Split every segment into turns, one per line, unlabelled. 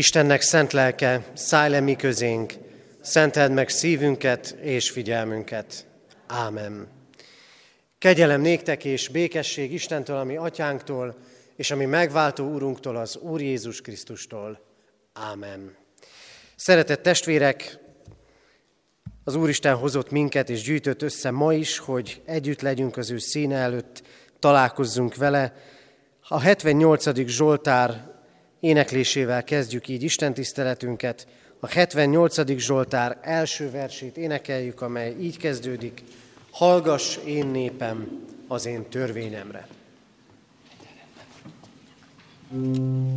Istennek szent lelke, szállj le mi közénk, szenteld meg szívünket és figyelmünket. Ámen. Kegyelem néktek és békesség Istentől, ami atyánktól, és ami megváltó úrunktól, az Úr Jézus Krisztustól. Ámen. Szeretett testvérek, az Úristen hozott minket és gyűjtött össze ma is, hogy együtt legyünk az ő színe előtt, találkozzunk vele. A 78. Zsoltár éneklésével kezdjük így Isten tiszteletünket. A 78. Zsoltár első versét énekeljük, amely így kezdődik. Hallgass én népem az én törvényemre. thank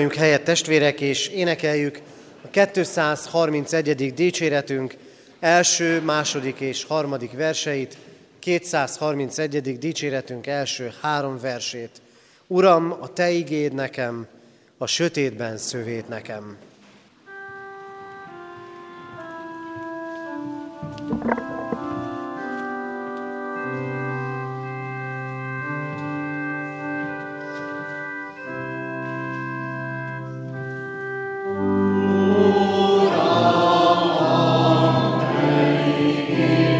Foglaljunk helyet testvérek, és énekeljük a 231. dicséretünk első, második és harmadik verseit, 231. dicséretünk első három versét. Uram, a Te igéd nekem, a sötétben szövét nekem. Senhor.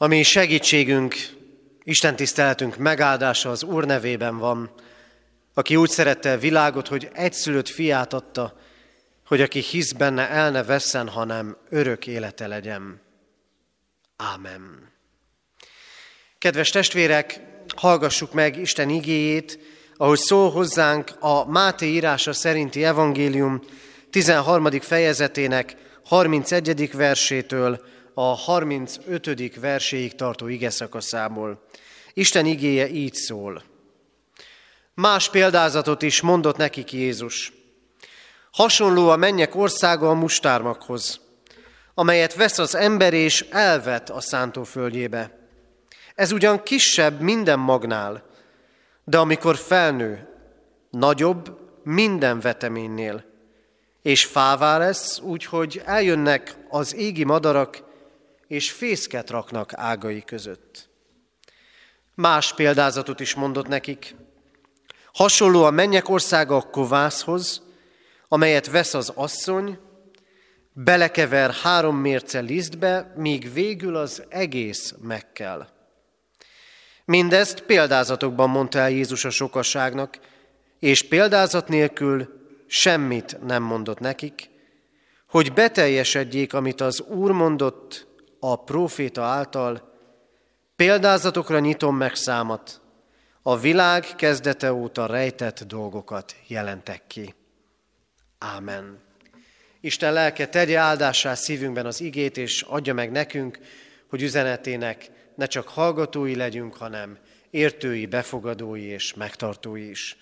Ami segítségünk, Isten tiszteletünk megáldása az Úr nevében van, aki úgy szerette a világot, hogy egyszülött fiát adta, hogy aki hisz benne, el ne vesszen, hanem örök élete legyen. Ámen. Kedves testvérek, hallgassuk meg Isten igéjét, ahogy szól hozzánk a Máté írása szerinti evangélium 13. fejezetének 31. versétől a 35. verséig tartó ige szakaszából. Isten igéje így szól. Más példázatot is mondott nekik Jézus. Hasonló a mennyek országa a mustármakhoz, amelyet vesz az ember és elvet a szántóföldjébe. Ez ugyan kisebb minden magnál, de amikor felnő, nagyobb minden veteménynél, és fává lesz, úgyhogy eljönnek az égi madarak, és fészket raknak ágai között. Más példázatot is mondott nekik. Hasonló a mennyek országa a kovászhoz, amelyet vesz az asszony, belekever három mérce lisztbe, míg végül az egész megkel. Mindezt példázatokban mondta el Jézus a sokasságnak, és példázat nélkül semmit nem mondott nekik, hogy beteljesedjék, amit az Úr mondott a próféta által, példázatokra nyitom meg számat, a világ kezdete óta rejtett dolgokat jelentek ki. Ámen. Isten lelke tegye áldássá szívünkben az igét, és adja meg nekünk, hogy üzenetének ne csak hallgatói legyünk, hanem értői, befogadói és megtartói is.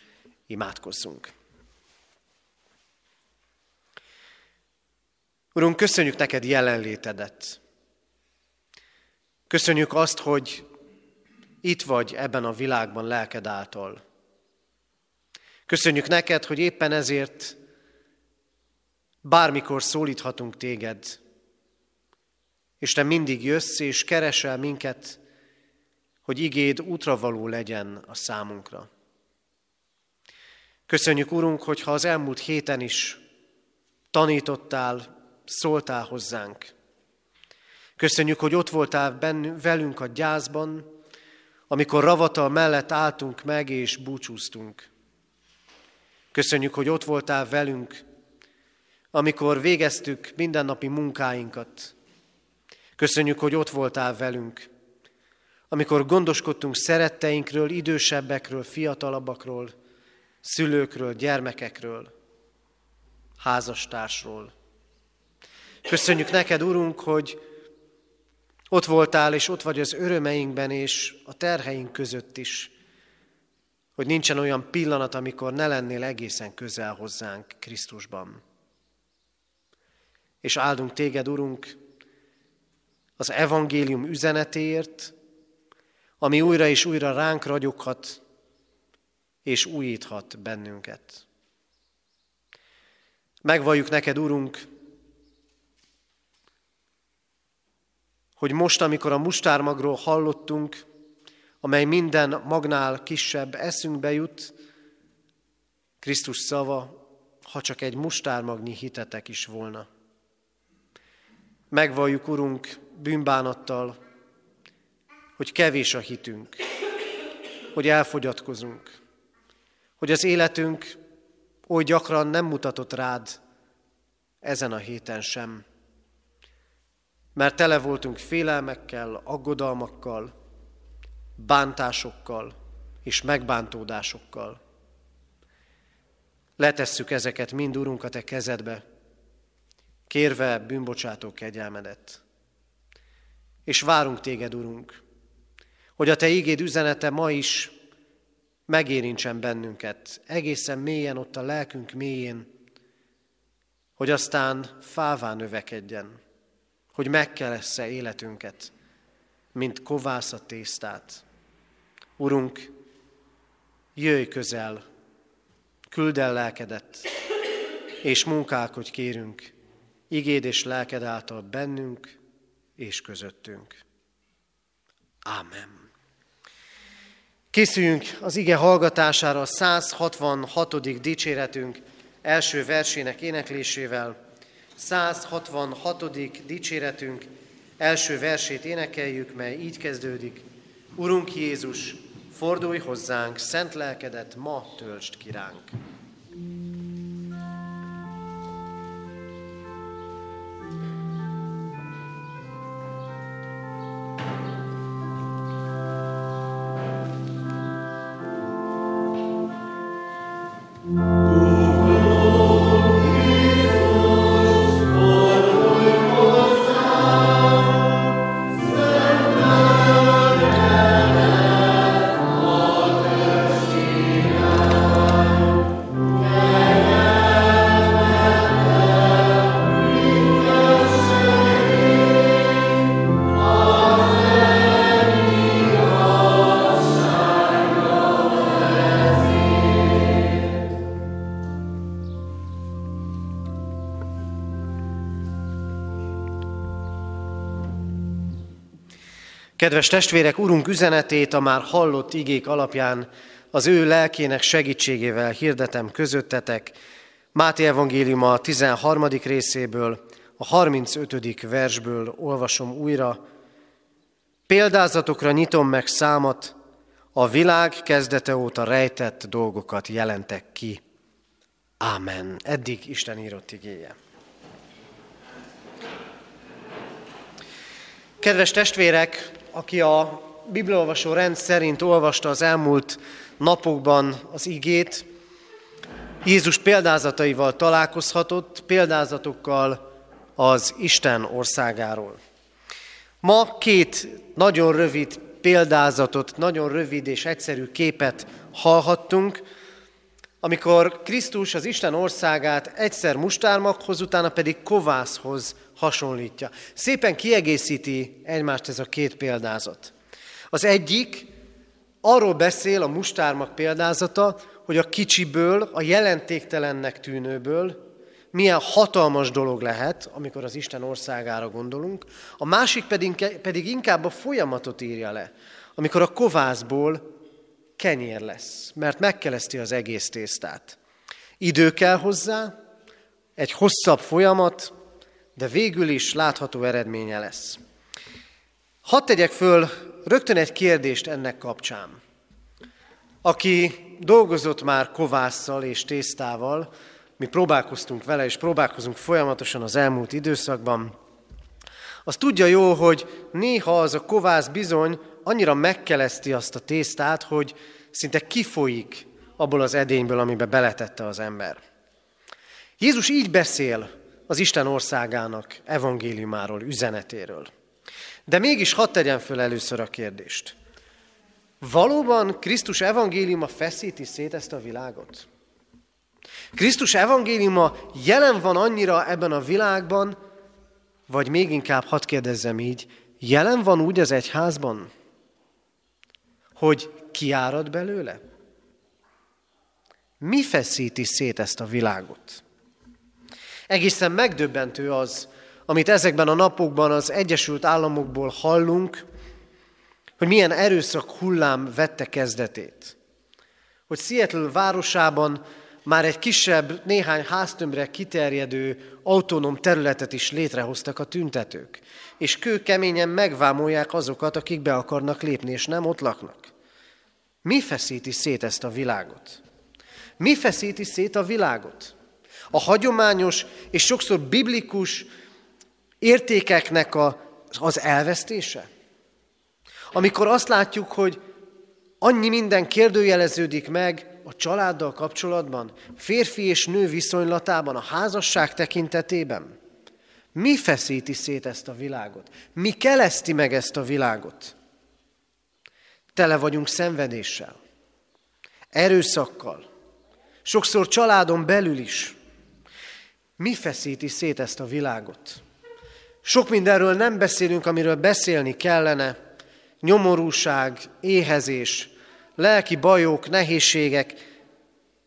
Imádkozzunk. Urunk, köszönjük neked jelenlétedet. Köszönjük azt, hogy itt vagy ebben a világban lelked által. Köszönjük neked, hogy éppen ezért bármikor szólíthatunk téged, és te mindig jössz és keresel minket, hogy igéd útravaló legyen a számunkra. Köszönjük, Urunk, hogyha az elmúlt héten is tanítottál, szóltál hozzánk. Köszönjük, hogy ott voltál bennünk, velünk a gyászban, amikor ravatal mellett álltunk meg és búcsúztunk. Köszönjük, hogy ott voltál velünk, amikor végeztük mindennapi munkáinkat. Köszönjük, hogy ott voltál velünk, amikor gondoskodtunk szeretteinkről, idősebbekről, fiatalabbakról, szülőkről, gyermekekről, házastársról. Köszönjük neked, Urunk, hogy ott voltál, és ott vagy az örömeinkben és a terheink között is, hogy nincsen olyan pillanat, amikor ne lennél egészen közel hozzánk Krisztusban. És áldunk téged, Urunk, az evangélium üzenetéért, ami újra és újra ránk ragyoghat, és újíthat bennünket. Megvalljuk neked, Urunk, hogy most, amikor a mustármagról hallottunk, amely minden magnál kisebb eszünkbe jut, Krisztus szava, ha csak egy mustármagnyi hitetek is volna. Megvalljuk, Urunk, bűnbánattal, hogy kevés a hitünk, hogy elfogyatkozunk, hogy az életünk oly gyakran nem mutatott rád ezen a héten sem mert tele voltunk félelmekkel, aggodalmakkal, bántásokkal és megbántódásokkal. Letesszük ezeket mind, Urunk, a Te kezedbe, kérve bűnbocsátó kegyelmedet. És várunk Téged, Urunk, hogy a Te ígéd üzenete ma is megérintsen bennünket, egészen mélyen ott a lelkünk mélyén, hogy aztán fává növekedjen hogy megkelessze életünket, mint kovász tésztát. Urunk, jöjj közel, küld el lelkedet, és munkálkodj kérünk, igéd és lelked által bennünk és közöttünk. Ámen. Készüljünk az ige hallgatására a 166. dicséretünk első versének éneklésével. 166. dicséretünk első versét énekeljük, mely így kezdődik. Urunk Jézus, fordulj hozzánk, szent lelkedet ma töltsd kiránk. Kedves testvérek, Urunk üzenetét a már hallott igék alapján az ő lelkének segítségével hirdetem közöttetek. Máté Evangélium a 13. részéből, a 35. versből olvasom újra. Példázatokra nyitom meg számat, a világ kezdete óta rejtett dolgokat jelentek ki. Ámen. Eddig Isten írott igéje. Kedves testvérek, aki a bibliolvasó rend szerint olvasta az elmúlt napokban az igét, Jézus példázataival találkozhatott, példázatokkal az Isten országáról. Ma két nagyon rövid példázatot, nagyon rövid és egyszerű képet hallhattunk, amikor Krisztus az Isten országát egyszer mustármaghoz, utána pedig kovászhoz hasonlítja. Szépen kiegészíti egymást ez a két példázat. Az egyik arról beszél a mustármag példázata, hogy a kicsiből, a jelentéktelennek tűnőből milyen hatalmas dolog lehet, amikor az Isten országára gondolunk, a másik pedig, pedig inkább a folyamatot írja le, amikor a kovászból kenyér lesz, mert megkeleszti az egész tésztát. Idő kell hozzá, egy hosszabb folyamat, de végül is látható eredménye lesz. Hadd tegyek föl rögtön egy kérdést ennek kapcsán. Aki dolgozott már kovásszal és tésztával, mi próbálkoztunk vele, és próbálkozunk folyamatosan az elmúlt időszakban, az tudja jó, hogy néha az a kovász bizony annyira megkeleszti azt a tésztát, hogy szinte kifolyik abból az edényből, amibe beletette az ember. Jézus így beszél az Isten országának evangéliumáról, üzenetéről. De mégis hadd tegyen föl először a kérdést. Valóban Krisztus evangéliuma feszíti szét ezt a világot? Krisztus evangéliuma jelen van annyira ebben a világban, vagy még inkább hadd kérdezzem így, jelen van úgy az egyházban, hogy kiárad belőle? Mi feszíti szét ezt a világot? Egészen megdöbbentő az, amit ezekben a napokban az Egyesült Államokból hallunk, hogy milyen erőszak hullám vette kezdetét. Hogy Seattle városában már egy kisebb, néhány háztömbre kiterjedő autonóm területet is létrehoztak a tüntetők, és kőkeményen megvámolják azokat, akik be akarnak lépni, és nem ott laknak. Mi feszíti szét ezt a világot? Mi feszíti szét a világot? A hagyományos és sokszor biblikus értékeknek a, az elvesztése? Amikor azt látjuk, hogy annyi minden kérdőjeleződik meg a családdal kapcsolatban, férfi és nő viszonylatában, a házasság tekintetében, mi feszíti szét ezt a világot? Mi keleszti meg ezt a világot? Tele vagyunk szenvedéssel, erőszakkal, sokszor családon belül is. Mi feszíti szét ezt a világot? Sok mindenről nem beszélünk, amiről beszélni kellene. Nyomorúság, éhezés, lelki bajok, nehézségek,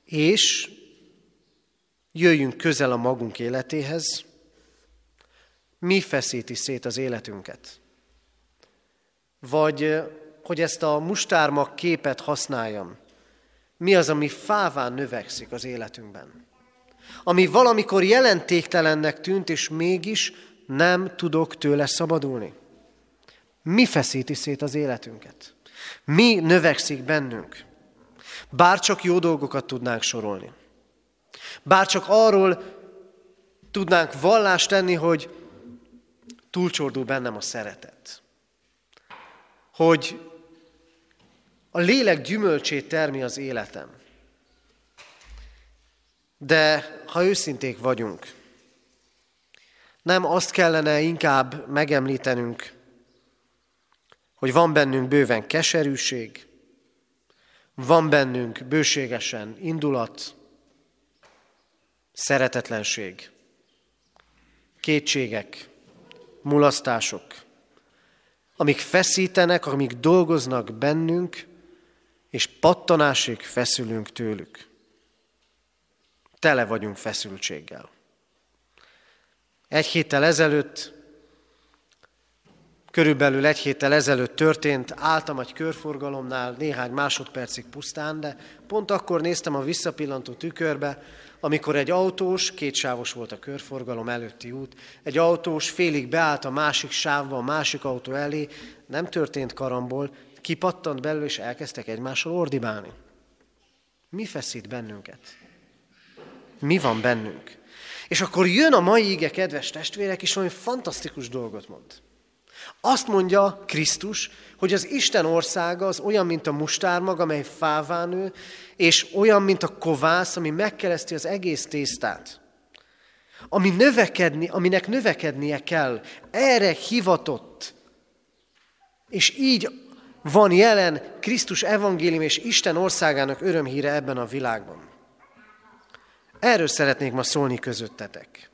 és jöjjünk közel a magunk életéhez. Mi feszíti szét az életünket? Vagy hogy ezt a mustármag képet használjam. Mi az, ami fáván növekszik az életünkben? Ami valamikor jelentéktelennek tűnt, és mégis nem tudok tőle szabadulni. Mi feszíti szét az életünket? Mi növekszik bennünk? Bár csak jó dolgokat tudnánk sorolni. Bár csak arról tudnánk vallást tenni, hogy túlcsordul bennem a szeretet. Hogy a lélek gyümölcsét termi az életem. De ha őszinték vagyunk, nem azt kellene inkább megemlítenünk, hogy van bennünk bőven keserűség, van bennünk bőségesen indulat, szeretetlenség, kétségek, mulasztások, amik feszítenek, amik dolgoznak bennünk, és pattanásig feszülünk tőlük. Tele vagyunk feszültséggel. Egy héttel ezelőtt, körülbelül egy héttel ezelőtt történt, álltam egy körforgalomnál néhány másodpercig pusztán, de pont akkor néztem a visszapillantó tükörbe, amikor egy autós, kétsávos volt a körforgalom előtti út, egy autós félig beállt a másik sávba, a másik autó elé, nem történt karambol, kipattant belőle, és elkezdtek egymással ordibálni. Mi feszít bennünket? Mi van bennünk? És akkor jön a mai ige, kedves testvérek, és valami fantasztikus dolgot mond. Azt mondja Krisztus, hogy az Isten országa az olyan, mint a mustármag, amely fává nő, és olyan, mint a kovász, ami megkereszti az egész tésztát. Ami növekedni, aminek növekednie kell. Erre hivatott. És így van jelen Krisztus evangélium és Isten országának örömhíre ebben a világban. Erről szeretnék ma szólni közöttetek.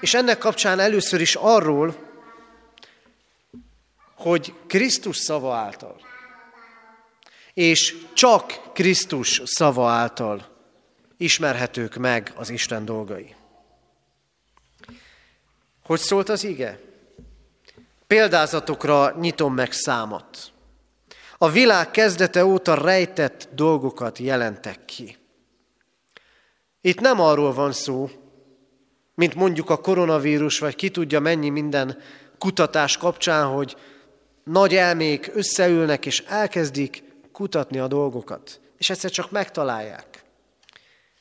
És ennek kapcsán először is arról, hogy Krisztus szava által, és csak Krisztus szava által ismerhetők meg az Isten dolgai. Hogy szólt az ige? Példázatokra nyitom meg számat. A világ kezdete óta rejtett dolgokat jelentek ki. Itt nem arról van szó, mint mondjuk a koronavírus, vagy ki tudja mennyi minden kutatás kapcsán, hogy nagy elmék összeülnek és elkezdik kutatni a dolgokat. És egyszer csak megtalálják.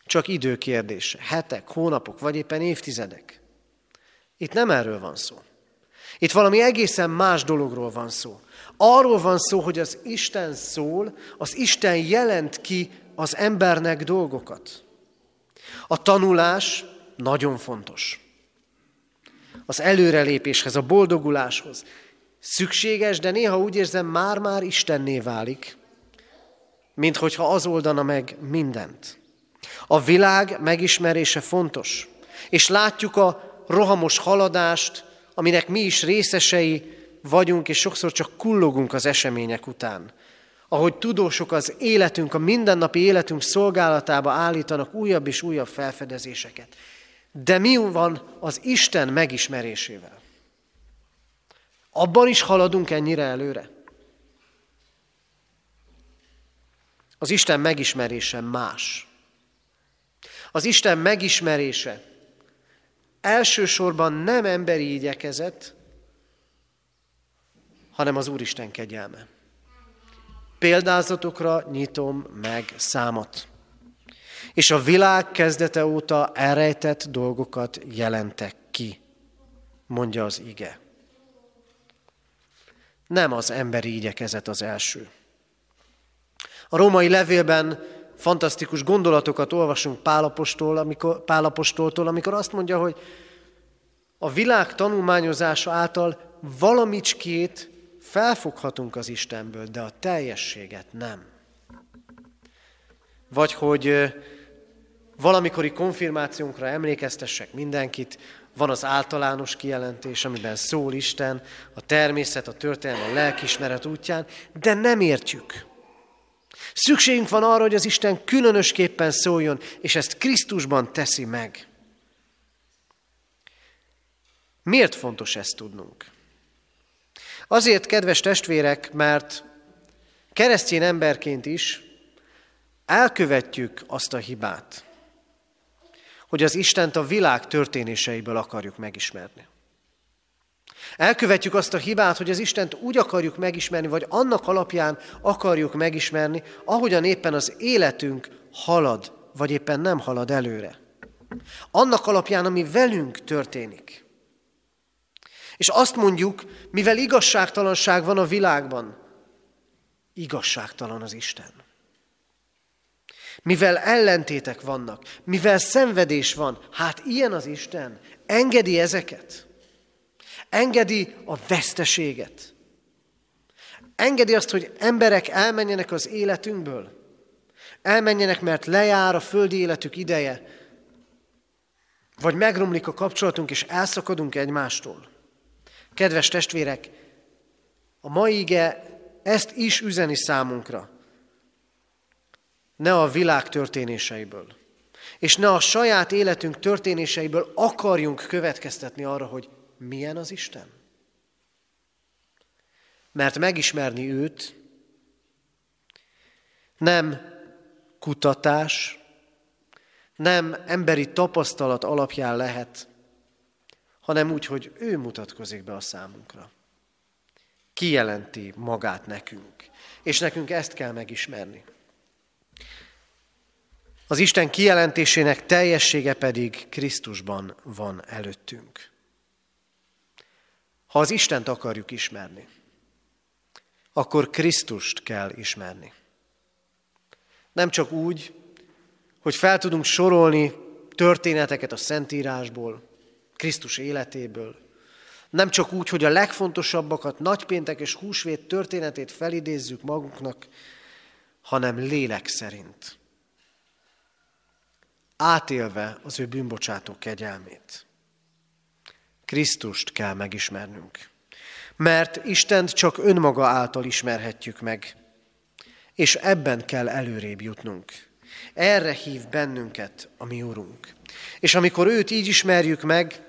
Csak idő kérdése. Hetek, hónapok, vagy éppen évtizedek. Itt nem erről van szó. Itt valami egészen más dologról van szó. Arról van szó, hogy az Isten szól, az Isten jelent ki az embernek dolgokat. A tanulás nagyon fontos. Az előrelépéshez, a boldoguláshoz. Szükséges, de néha úgy érzem, már-már Istenné válik, mint hogyha az oldana meg mindent. A világ megismerése fontos, és látjuk a rohamos haladást, aminek mi is részesei vagyunk, és sokszor csak kullogunk az események után. Ahogy tudósok az életünk, a mindennapi életünk szolgálatába állítanak újabb és újabb felfedezéseket. De mi van az Isten megismerésével? Abban is haladunk ennyire előre? Az Isten megismerése más. Az Isten megismerése elsősorban nem emberi igyekezet, hanem az Úristen kegyelme. Példázatokra nyitom meg számot. És a világ kezdete óta elrejtett dolgokat jelentek ki, mondja az ige. Nem az emberi igyekezet az első. A római levélben fantasztikus gondolatokat olvasunk Pálapostól, amikor, Pálapostoltól, amikor azt mondja, hogy a világ tanulmányozása által valamicskét felfoghatunk az Istenből, de a teljességet nem. Vagy hogy valamikori konfirmációnkra emlékeztessek mindenkit, van az általános kijelentés, amiben szól Isten, a természet, a történelem, a lelkismeret útján, de nem értjük. Szükségünk van arra, hogy az Isten különösképpen szóljon, és ezt Krisztusban teszi meg. Miért fontos ezt tudnunk? Azért, kedves testvérek, mert keresztény emberként is elkövetjük azt a hibát, hogy az Istent a világ történéseiből akarjuk megismerni. Elkövetjük azt a hibát, hogy az Istent úgy akarjuk megismerni, vagy annak alapján akarjuk megismerni, ahogyan éppen az életünk halad, vagy éppen nem halad előre. Annak alapján, ami velünk történik. És azt mondjuk, mivel igazságtalanság van a világban, igazságtalan az Isten. Mivel ellentétek vannak, mivel szenvedés van, hát ilyen az Isten, engedi ezeket. Engedi a veszteséget. Engedi azt, hogy emberek elmenjenek az életünkből. Elmenjenek, mert lejár a földi életük ideje. Vagy megromlik a kapcsolatunk, és elszakadunk egymástól. Kedves testvérek, a mai ige ezt is üzeni számunkra. Ne a világ történéseiből, és ne a saját életünk történéseiből akarjunk következtetni arra, hogy milyen az Isten. Mert megismerni őt nem kutatás, nem emberi tapasztalat alapján lehet, hanem úgy, hogy ő mutatkozik be a számunkra. Kijelenti magát nekünk. És nekünk ezt kell megismerni. Az Isten kijelentésének teljessége pedig Krisztusban van előttünk. Ha az Istent akarjuk ismerni, akkor Krisztust kell ismerni. Nem csak úgy, hogy fel tudunk sorolni történeteket a Szentírásból, Krisztus életéből. Nem csak úgy, hogy a legfontosabbakat, nagypéntek és húsvét történetét felidézzük magunknak, hanem lélek szerint. Átélve az ő bűnbocsátó kegyelmét. Krisztust kell megismernünk. Mert Istent csak önmaga által ismerhetjük meg, és ebben kell előrébb jutnunk. Erre hív bennünket a mi Urunk. És amikor őt így ismerjük meg,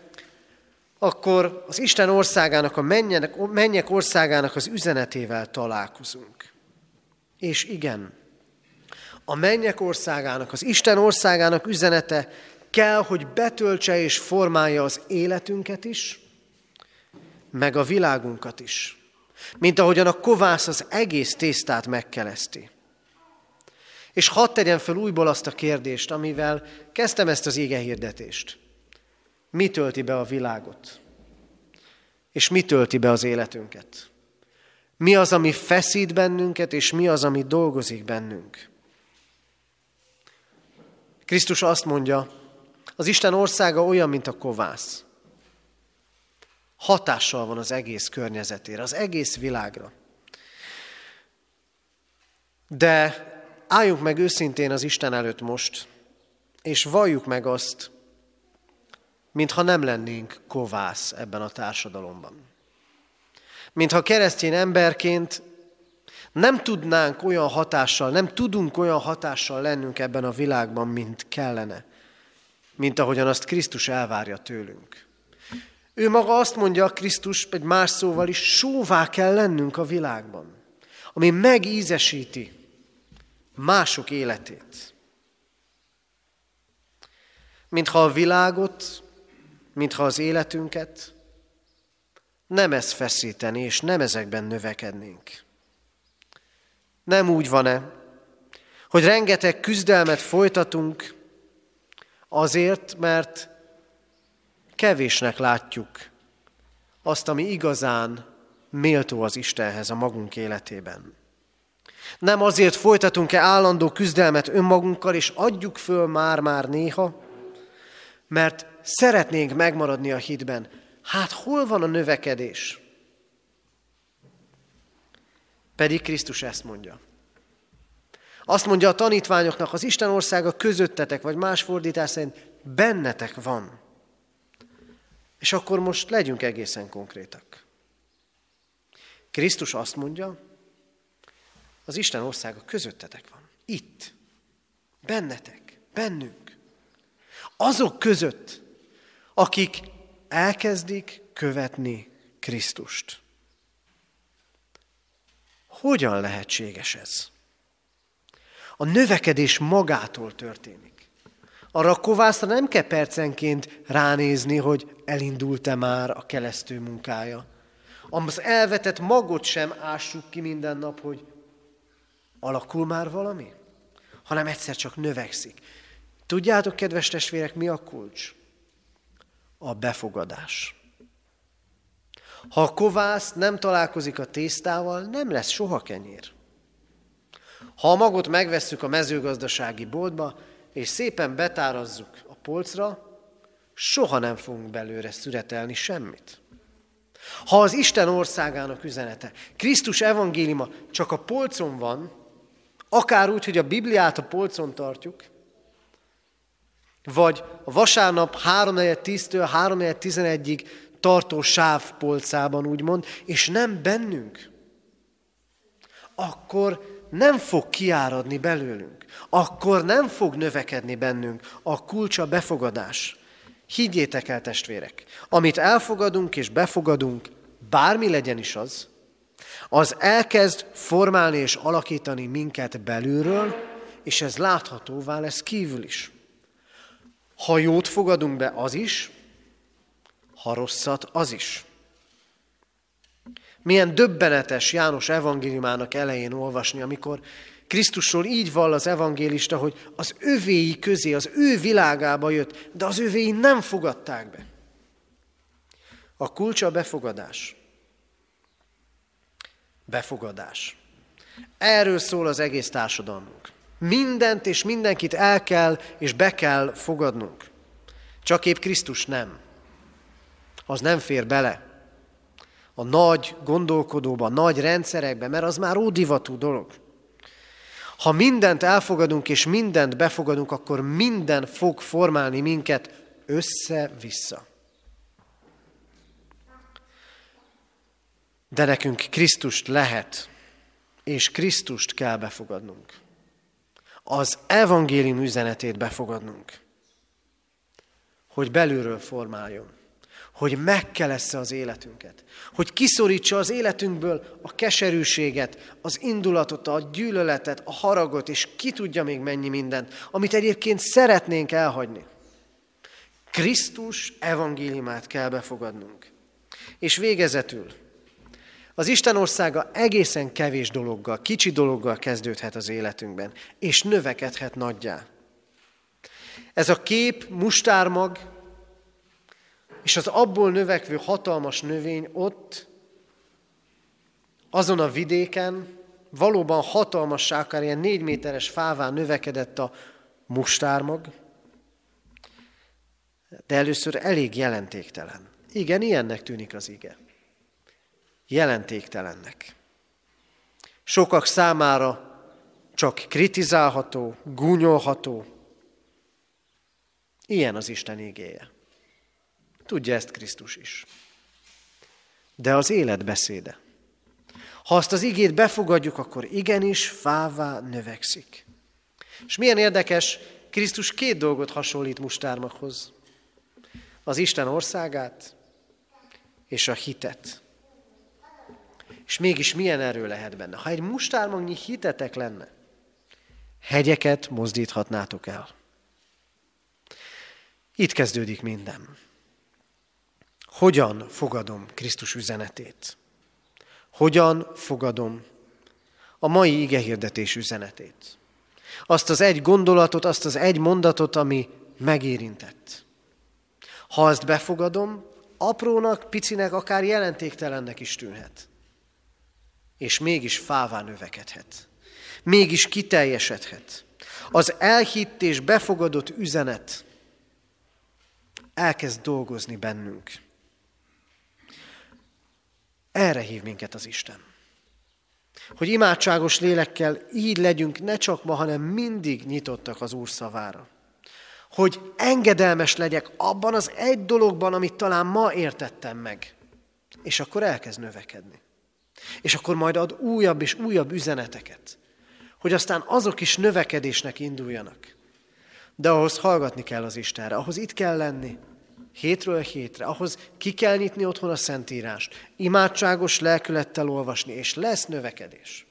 akkor az Isten országának, a mennyek, országának az üzenetével találkozunk. És igen, a mennyek országának, az Isten országának üzenete kell, hogy betöltse és formálja az életünket is, meg a világunkat is. Mint ahogyan a kovász az egész tésztát megkeleszti. És hadd tegyen fel újból azt a kérdést, amivel kezdtem ezt az ége hirdetést. Mi tölti be a világot? És mi tölti be az életünket? Mi az, ami feszít bennünket, és mi az, ami dolgozik bennünk? Krisztus azt mondja, az Isten országa olyan, mint a kovász. Hatással van az egész környezetére, az egész világra. De álljunk meg őszintén az Isten előtt most, és valljuk meg azt, mintha nem lennénk kovász ebben a társadalomban. Mintha keresztény emberként nem tudnánk olyan hatással, nem tudunk olyan hatással lennünk ebben a világban, mint kellene, mint ahogyan azt Krisztus elvárja tőlünk. Ő maga azt mondja, Krisztus egy más szóval is, sóvá kell lennünk a világban, ami megízesíti mások életét. Mintha a világot mintha az életünket nem ez feszíteni, és nem ezekben növekednénk. Nem úgy van-e, hogy rengeteg küzdelmet folytatunk azért, mert kevésnek látjuk azt, ami igazán méltó az Istenhez a magunk életében. Nem azért folytatunk-e állandó küzdelmet önmagunkkal, és adjuk föl már-már néha, mert szeretnénk megmaradni a hitben. Hát hol van a növekedés? Pedig Krisztus ezt mondja. Azt mondja a tanítványoknak, az Isten országa közöttetek, vagy más fordítás szerint bennetek van. És akkor most legyünk egészen konkrétak. Krisztus azt mondja, az Isten országa közöttetek van. Itt. Bennetek. Bennünk. Azok között, akik elkezdik követni Krisztust. Hogyan lehetséges ez? A növekedés magától történik. Arra a kovászra nem kell percenként ránézni, hogy elindult-e már a kelesztő munkája. Az elvetett magot sem ássuk ki minden nap, hogy alakul már valami, hanem egyszer csak növekszik. Tudjátok, kedves testvérek, mi a kulcs? A befogadás. Ha a kovász nem találkozik a tésztával, nem lesz soha kenyér. Ha a magot megvesszük a mezőgazdasági boltba, és szépen betárazzuk a polcra, soha nem fogunk belőle szüretelni semmit. Ha az Isten országának üzenete, Krisztus evangéliuma csak a polcon van, akár úgy, hogy a Bibliát a polcon tartjuk, vagy a vasárnap 3.10-től 3.11-ig tartó sávpolcában, úgymond, és nem bennünk, akkor nem fog kiáradni belőlünk, akkor nem fog növekedni bennünk a kulcsa befogadás. Higgyétek el, testvérek, amit elfogadunk és befogadunk, bármi legyen is az, az elkezd formálni és alakítani minket belülről, és ez láthatóvá lesz kívül is. Ha jót fogadunk be, az is, ha rosszat, az is. Milyen döbbenetes János evangéliumának elején olvasni, amikor Krisztusról így vall az evangélista, hogy az övéi közé, az ő világába jött, de az övéi nem fogadták be. A kulcsa a befogadás. Befogadás. Erről szól az egész társadalmunk. Mindent és mindenkit el kell és be kell fogadnunk. Csak épp Krisztus nem. Az nem fér bele a nagy gondolkodóba, a nagy rendszerekbe, mert az már ódivatú dolog. Ha mindent elfogadunk és mindent befogadunk, akkor minden fog formálni minket össze-vissza. De nekünk Krisztust lehet, és Krisztust kell befogadnunk. Az evangélium üzenetét befogadnunk, hogy belülről formáljon hogy megkelessze az életünket, hogy kiszorítsa az életünkből a keserűséget, az indulatot, a gyűlöletet, a haragot, és ki tudja még mennyi mindent, amit egyébként szeretnénk elhagyni. Krisztus evangéliumát kell befogadnunk. És végezetül, az Isten országa egészen kevés dologgal, kicsi dologgal kezdődhet az életünkben, és növekedhet nagyjá. Ez a kép mustármag, és az abból növekvő hatalmas növény ott, azon a vidéken, valóban hatalmas akár ilyen négy méteres fává növekedett a mustármag, de először elég jelentéktelen. Igen, ilyennek tűnik az ige. Jelentéktelennek. Sokak számára csak kritizálható, gúnyolható. Ilyen az Isten igéje. Tudja ezt Krisztus is. De az élet beszéde. Ha azt az igét befogadjuk, akkor igenis fává növekszik. És milyen érdekes, Krisztus két dolgot hasonlít mustármakhoz. Az Isten országát és a hitet. És mégis milyen erő lehet benne? Ha egy mustármagnyi hitetek lenne, hegyeket mozdíthatnátok el. Itt kezdődik minden. Hogyan fogadom Krisztus üzenetét? Hogyan fogadom a mai igehirdetés üzenetét? Azt az egy gondolatot, azt az egy mondatot, ami megérintett. Ha azt befogadom, aprónak, picinek, akár jelentéktelennek is tűnhet. És mégis fává növekedhet. Mégis kiteljesedhet. Az elhitt és befogadott üzenet elkezd dolgozni bennünk. Erre hív minket az Isten. Hogy imádságos lélekkel így legyünk ne csak ma, hanem mindig nyitottak az Úr szavára. Hogy engedelmes legyek abban az egy dologban, amit talán ma értettem meg. És akkor elkezd növekedni. És akkor majd ad újabb és újabb üzeneteket. Hogy aztán azok is növekedésnek induljanak. De ahhoz hallgatni kell az Istenre, ahhoz itt kell lenni, hétről hétre, ahhoz ki kell nyitni otthon a Szentírást, imádságos lelkülettel olvasni, és lesz növekedés.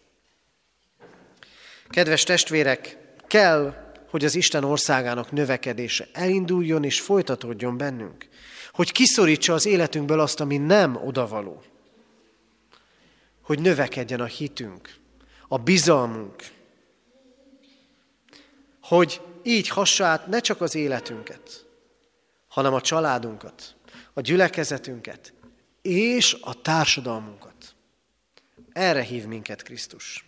Kedves testvérek, kell hogy az Isten országának növekedése elinduljon és folytatódjon bennünk. Hogy kiszorítsa az életünkből azt, ami nem odavaló. Hogy növekedjen a hitünk, a bizalmunk. Hogy így hassa át ne csak az életünket, hanem a családunkat, a gyülekezetünket és a társadalmunkat. Erre hív minket Krisztus.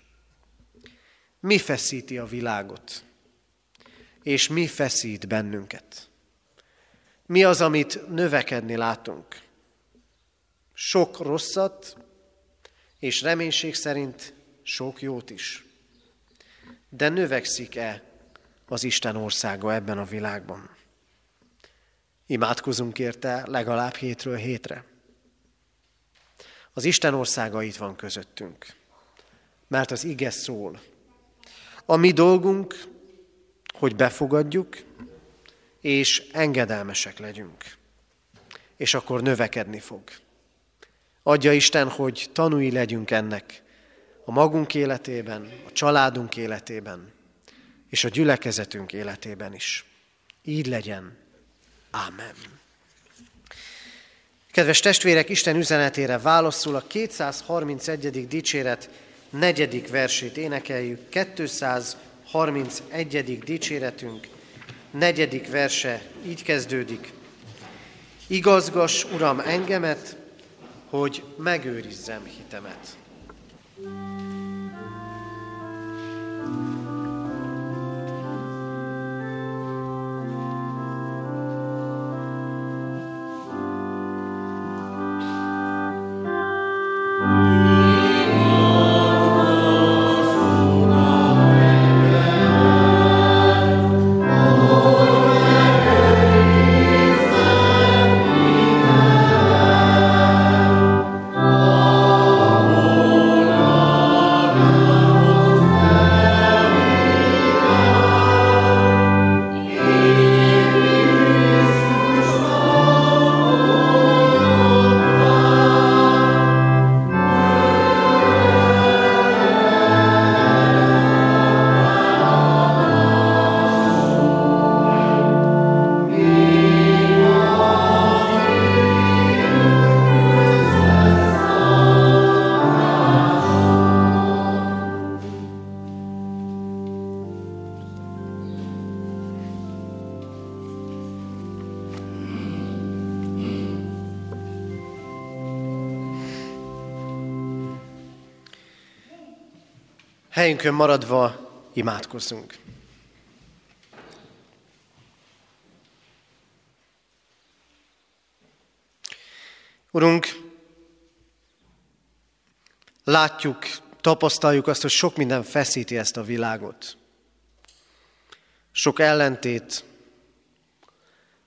Mi feszíti a világot? És mi feszít bennünket? Mi az, amit növekedni látunk? Sok rosszat, és reménység szerint sok jót is. De növekszik-e az Isten országa ebben a világban? Imádkozunk érte legalább hétről hétre. Az Isten országa itt van közöttünk, mert az ige szól. A mi dolgunk, hogy befogadjuk, és engedelmesek legyünk. És akkor növekedni fog. Adja Isten, hogy tanúi legyünk ennek a magunk életében, a családunk életében, és a gyülekezetünk életében is. Így legyen. Amen. Kedves testvérek, Isten üzenetére válaszul a 231. dicséret negyedik versét énekeljük. 231. dicséretünk negyedik verse így kezdődik. Igazgas, Uram, engemet, hogy megőrizzem hitemet. thank you Helyünkön maradva imádkozzunk. Urunk, látjuk, tapasztaljuk azt, hogy sok minden feszíti ezt a világot. Sok ellentét,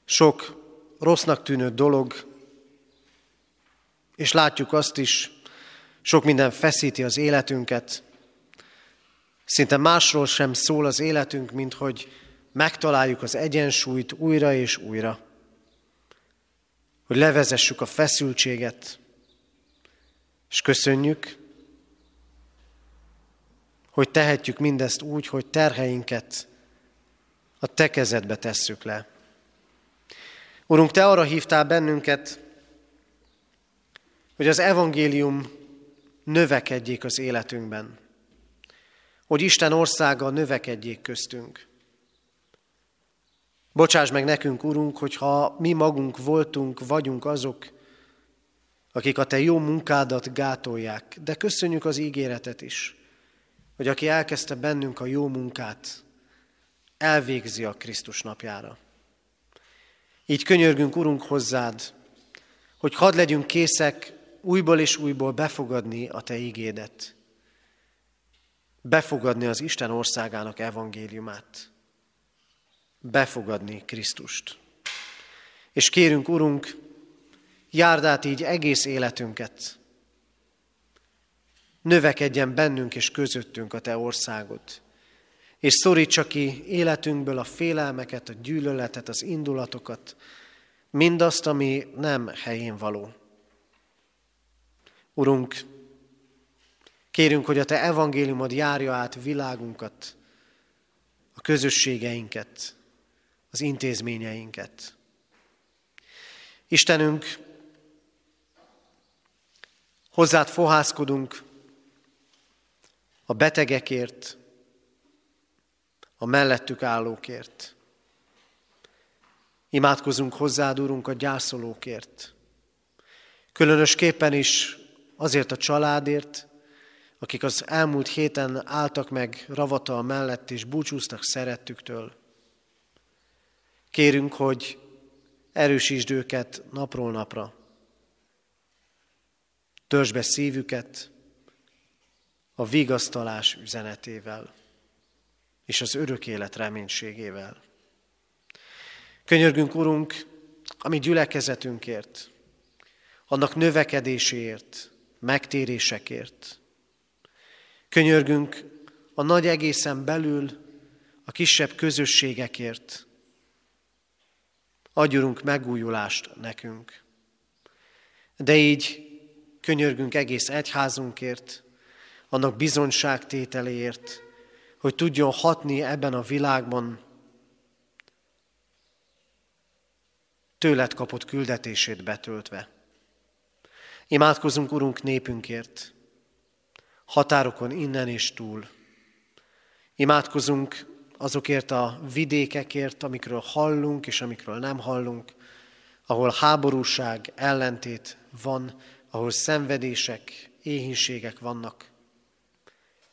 sok rossznak tűnő dolog, és látjuk azt is, sok minden feszíti az életünket, Szinte másról sem szól az életünk, mint hogy megtaláljuk az egyensúlyt újra és újra. Hogy levezessük a feszültséget, és köszönjük, hogy tehetjük mindezt úgy, hogy terheinket a Te kezedbe tesszük le. Urunk, Te arra hívtál bennünket, hogy az evangélium növekedjék az életünkben hogy Isten országa növekedjék köztünk. Bocsáss meg nekünk, Urunk, hogyha mi magunk voltunk, vagyunk azok, akik a Te jó munkádat gátolják, de köszönjük az ígéretet is, hogy aki elkezdte bennünk a jó munkát, elvégzi a Krisztus napjára. Így könyörgünk, Urunk, hozzád, hogy hadd legyünk készek újból és újból befogadni a Te ígédet befogadni az Isten országának evangéliumát, befogadni Krisztust. És kérünk, Urunk, járd át így egész életünket, növekedjen bennünk és közöttünk a Te országod, és szorítsa ki életünkből a félelmeket, a gyűlöletet, az indulatokat, mindazt, ami nem helyén való. Urunk, Kérünk, hogy a Te evangéliumod járja át világunkat, a közösségeinket, az intézményeinket. Istenünk, hozzád fohászkodunk a betegekért, a mellettük állókért. Imádkozunk hozzád, Urunk, a gyászolókért. Különösképpen is azért a családért, akik az elmúlt héten álltak meg ravatal mellett és búcsúztak szerettüktől. Kérünk, hogy erősítsd őket napról napra. Törzs be szívüket a vigasztalás üzenetével és az örök élet reménységével. Könyörgünk, Urunk, ami gyülekezetünkért, annak növekedéséért, megtérésekért. Könyörgünk a nagy egészen belül a kisebb közösségekért. Adjunk megújulást nekünk. De így könyörgünk egész egyházunkért, annak bizonyságtételéért, hogy tudjon hatni ebben a világban tőled kapott küldetését betöltve. Imádkozunk, Urunk, népünkért, határokon innen és túl. Imádkozunk azokért a vidékekért, amikről hallunk és amikről nem hallunk, ahol háborúság, ellentét van, ahol szenvedések, éhínségek vannak.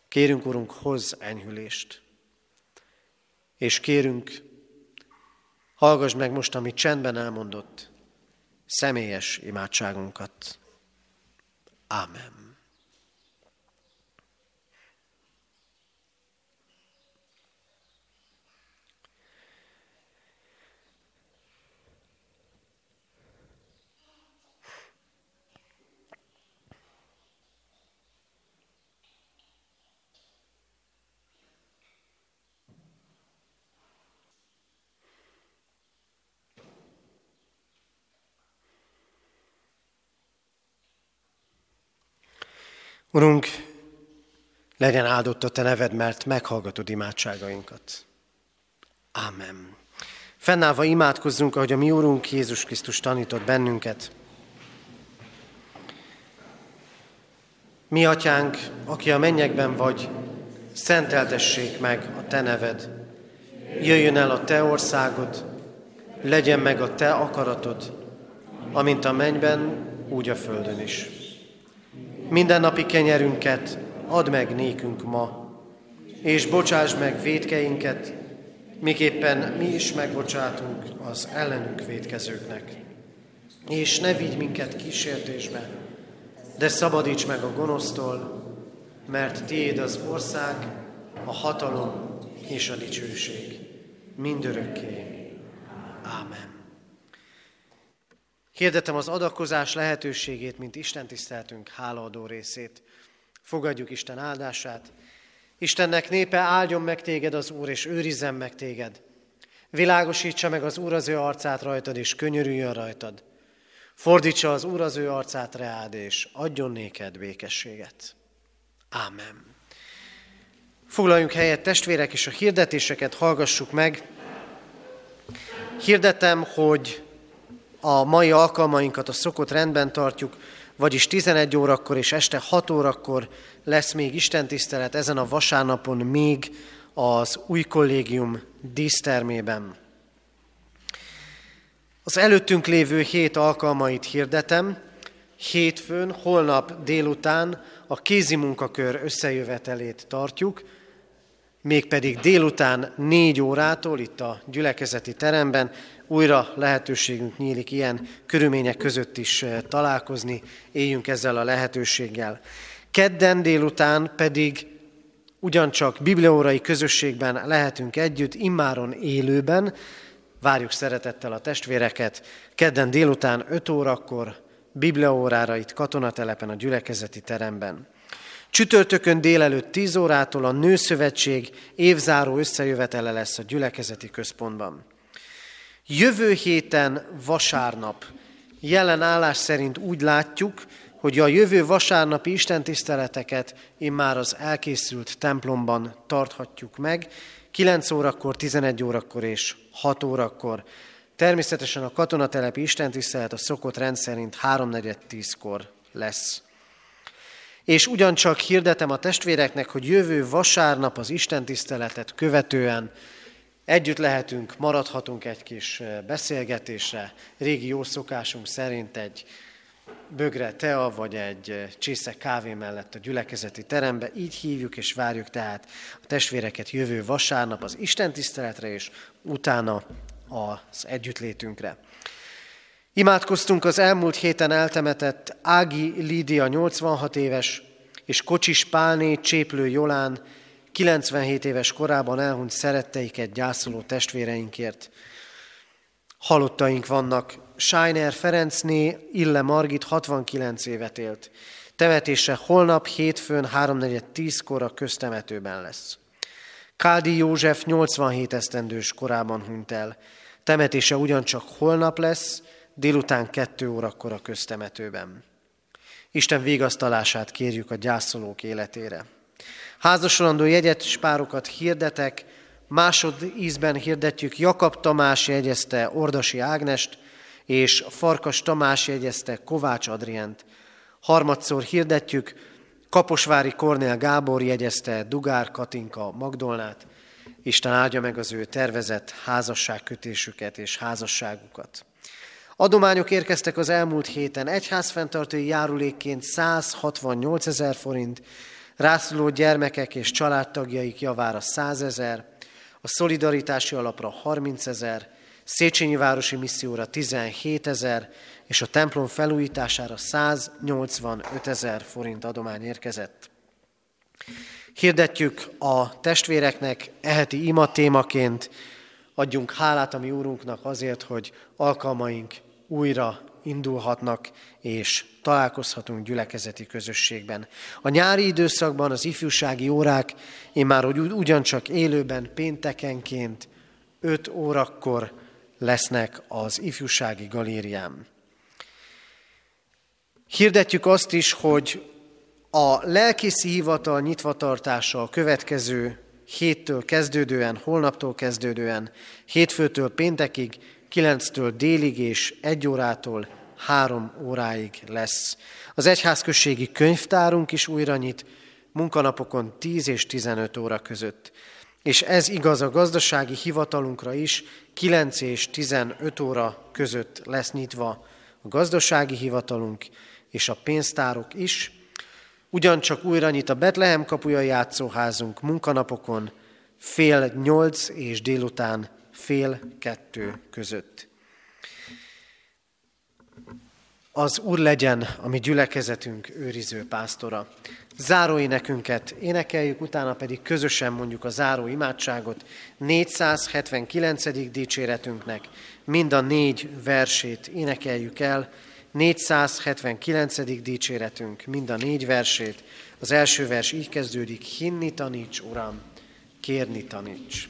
Kérünk, Urunk, hoz enyhülést. És kérünk, hallgass meg most, amit csendben elmondott, személyes imádságunkat. Ámen. Urunk, legyen áldott a Te neved, mert meghallgatod imádságainkat. Ámen. Fennállva imádkozzunk, ahogy a mi Úrunk Jézus Krisztus tanított bennünket. Mi, Atyánk, aki a mennyekben vagy, szenteltessék meg a Te neved. Jöjjön el a Te országod, legyen meg a Te akaratod, amint a mennyben, úgy a földön is. Mindennapi kenyerünket add meg nékünk ma, és bocsáss meg védkeinket, miképpen mi is megbocsátunk az ellenünk védkezőknek. És ne vigy minket kísértésbe, de szabadíts meg a gonosztól, mert tiéd az ország, a hatalom és a dicsőség mindörökké. Ámen. Hirdetem az adakozás lehetőségét, mint Isten tiszteltünk hálaadó részét. Fogadjuk Isten áldását. Istennek népe áldjon meg téged az Úr, és őrizzen meg téged. Világosítsa meg az Úr az ő arcát rajtad, és könyörüljön rajtad. Fordítsa az Úr az ő arcát reád, és adjon néked békességet. Ámen. Foglaljunk helyet, testvérek, és a hirdetéseket hallgassuk meg. Hirdetem, hogy a mai alkalmainkat a szokott rendben tartjuk, vagyis 11 órakor és este 6 órakor lesz még istentisztelet ezen a vasárnapon még az új kollégium dísztermében. Az előttünk lévő hét alkalmait hirdetem. Hétfőn, holnap délután a kézi munkakör összejövetelét tartjuk, mégpedig délután négy órától itt a gyülekezeti teremben újra lehetőségünk nyílik ilyen körülmények között is eh, találkozni, éljünk ezzel a lehetőséggel. Kedden délután pedig ugyancsak bibliaórai közösségben lehetünk együtt, immáron élőben, várjuk szeretettel a testvéreket, kedden délután 5 órakor bibliaórára itt katonatelepen a gyülekezeti teremben. Csütörtökön délelőtt 10 órától a Nőszövetség évzáró összejövetele lesz a gyülekezeti központban. Jövő héten vasárnap jelen állás szerint úgy látjuk, hogy a jövő vasárnapi istentiszteleteket immár az elkészült templomban tarthatjuk meg, 9 órakor, 11 órakor és 6 órakor. Természetesen a katonatelepi istentisztelet a szokott rendszerint 3.4.10-kor lesz. És ugyancsak hirdetem a testvéreknek, hogy jövő vasárnap az istentiszteletet követően együtt lehetünk, maradhatunk egy kis beszélgetésre, régi jó szokásunk szerint egy bögre tea, vagy egy csésze kávé mellett a gyülekezeti terembe. Így hívjuk és várjuk tehát a testvéreket jövő vasárnap az Isten tiszteletre, és utána az együttlétünkre. Imádkoztunk az elmúlt héten eltemetett Ági Lídia 86 éves, és Kocsis Pálné Cséplő Jolán 97 éves korában elhunyt szeretteiket gyászoló testvéreinkért. Halottaink vannak, Scheiner Ferencné, Ille Margit 69 évet élt. Temetése holnap hétfőn 3.4.10-kor a köztemetőben lesz. Kádi József 87 esztendős korában hunyt el. Temetése ugyancsak holnap lesz, délután 2 órakor a köztemetőben. Isten végasztalását kérjük a gyászolók életére. Házasolandó jegyet párokat hirdetek, másod ízben hirdetjük Jakab Tamás jegyezte Ordasi Ágnest, és Farkas Tamás jegyezte Kovács Adrient. Harmadszor hirdetjük, Kaposvári Kornél Gábor jegyezte Dugár Katinka Magdolnát. Isten áldja meg az ő tervezett házasságkötésüket és házasságukat. Adományok érkeztek az elmúlt héten. Egyházfenntartói járulékként 168 ezer forint, rászuló gyermekek és családtagjaik javára 100 ezer, a szolidaritási alapra 30 ezer, Széchenyi Városi Misszióra 17 ezer, és a templom felújítására 185 ezer forint adomány érkezett. Hirdetjük a testvéreknek eheti ima témaként, adjunk hálát a mi úrunknak azért, hogy alkalmaink újra indulhatnak, és találkozhatunk gyülekezeti közösségben. A nyári időszakban az ifjúsági órák én már ugyancsak élőben péntekenként 5 órakor lesznek az ifjúsági galériám. Hirdetjük azt is, hogy a lelkészi hivatal nyitvatartása a következő héttől kezdődően, holnaptól kezdődően, hétfőtől péntekig, kilenctől délig és egy órától három óráig lesz. Az egyházközségi könyvtárunk is újra nyit, munkanapokon 10 és 15 óra között. És ez igaz a gazdasági hivatalunkra is, 9 és 15 óra között lesz nyitva a gazdasági hivatalunk és a pénztárok is. Ugyancsak újra nyit a Betlehem kapuja játszóházunk munkanapokon fél nyolc és délután fél kettő között. Az Úr legyen a mi gyülekezetünk őriző pásztora. Záró énekünket énekeljük, utána pedig közösen mondjuk a záró imádságot 479. dicséretünknek. Mind a négy versét énekeljük el. 479. dicséretünk, mind a négy versét. Az első vers így kezdődik, hinni taníts, Uram, kérni taníts.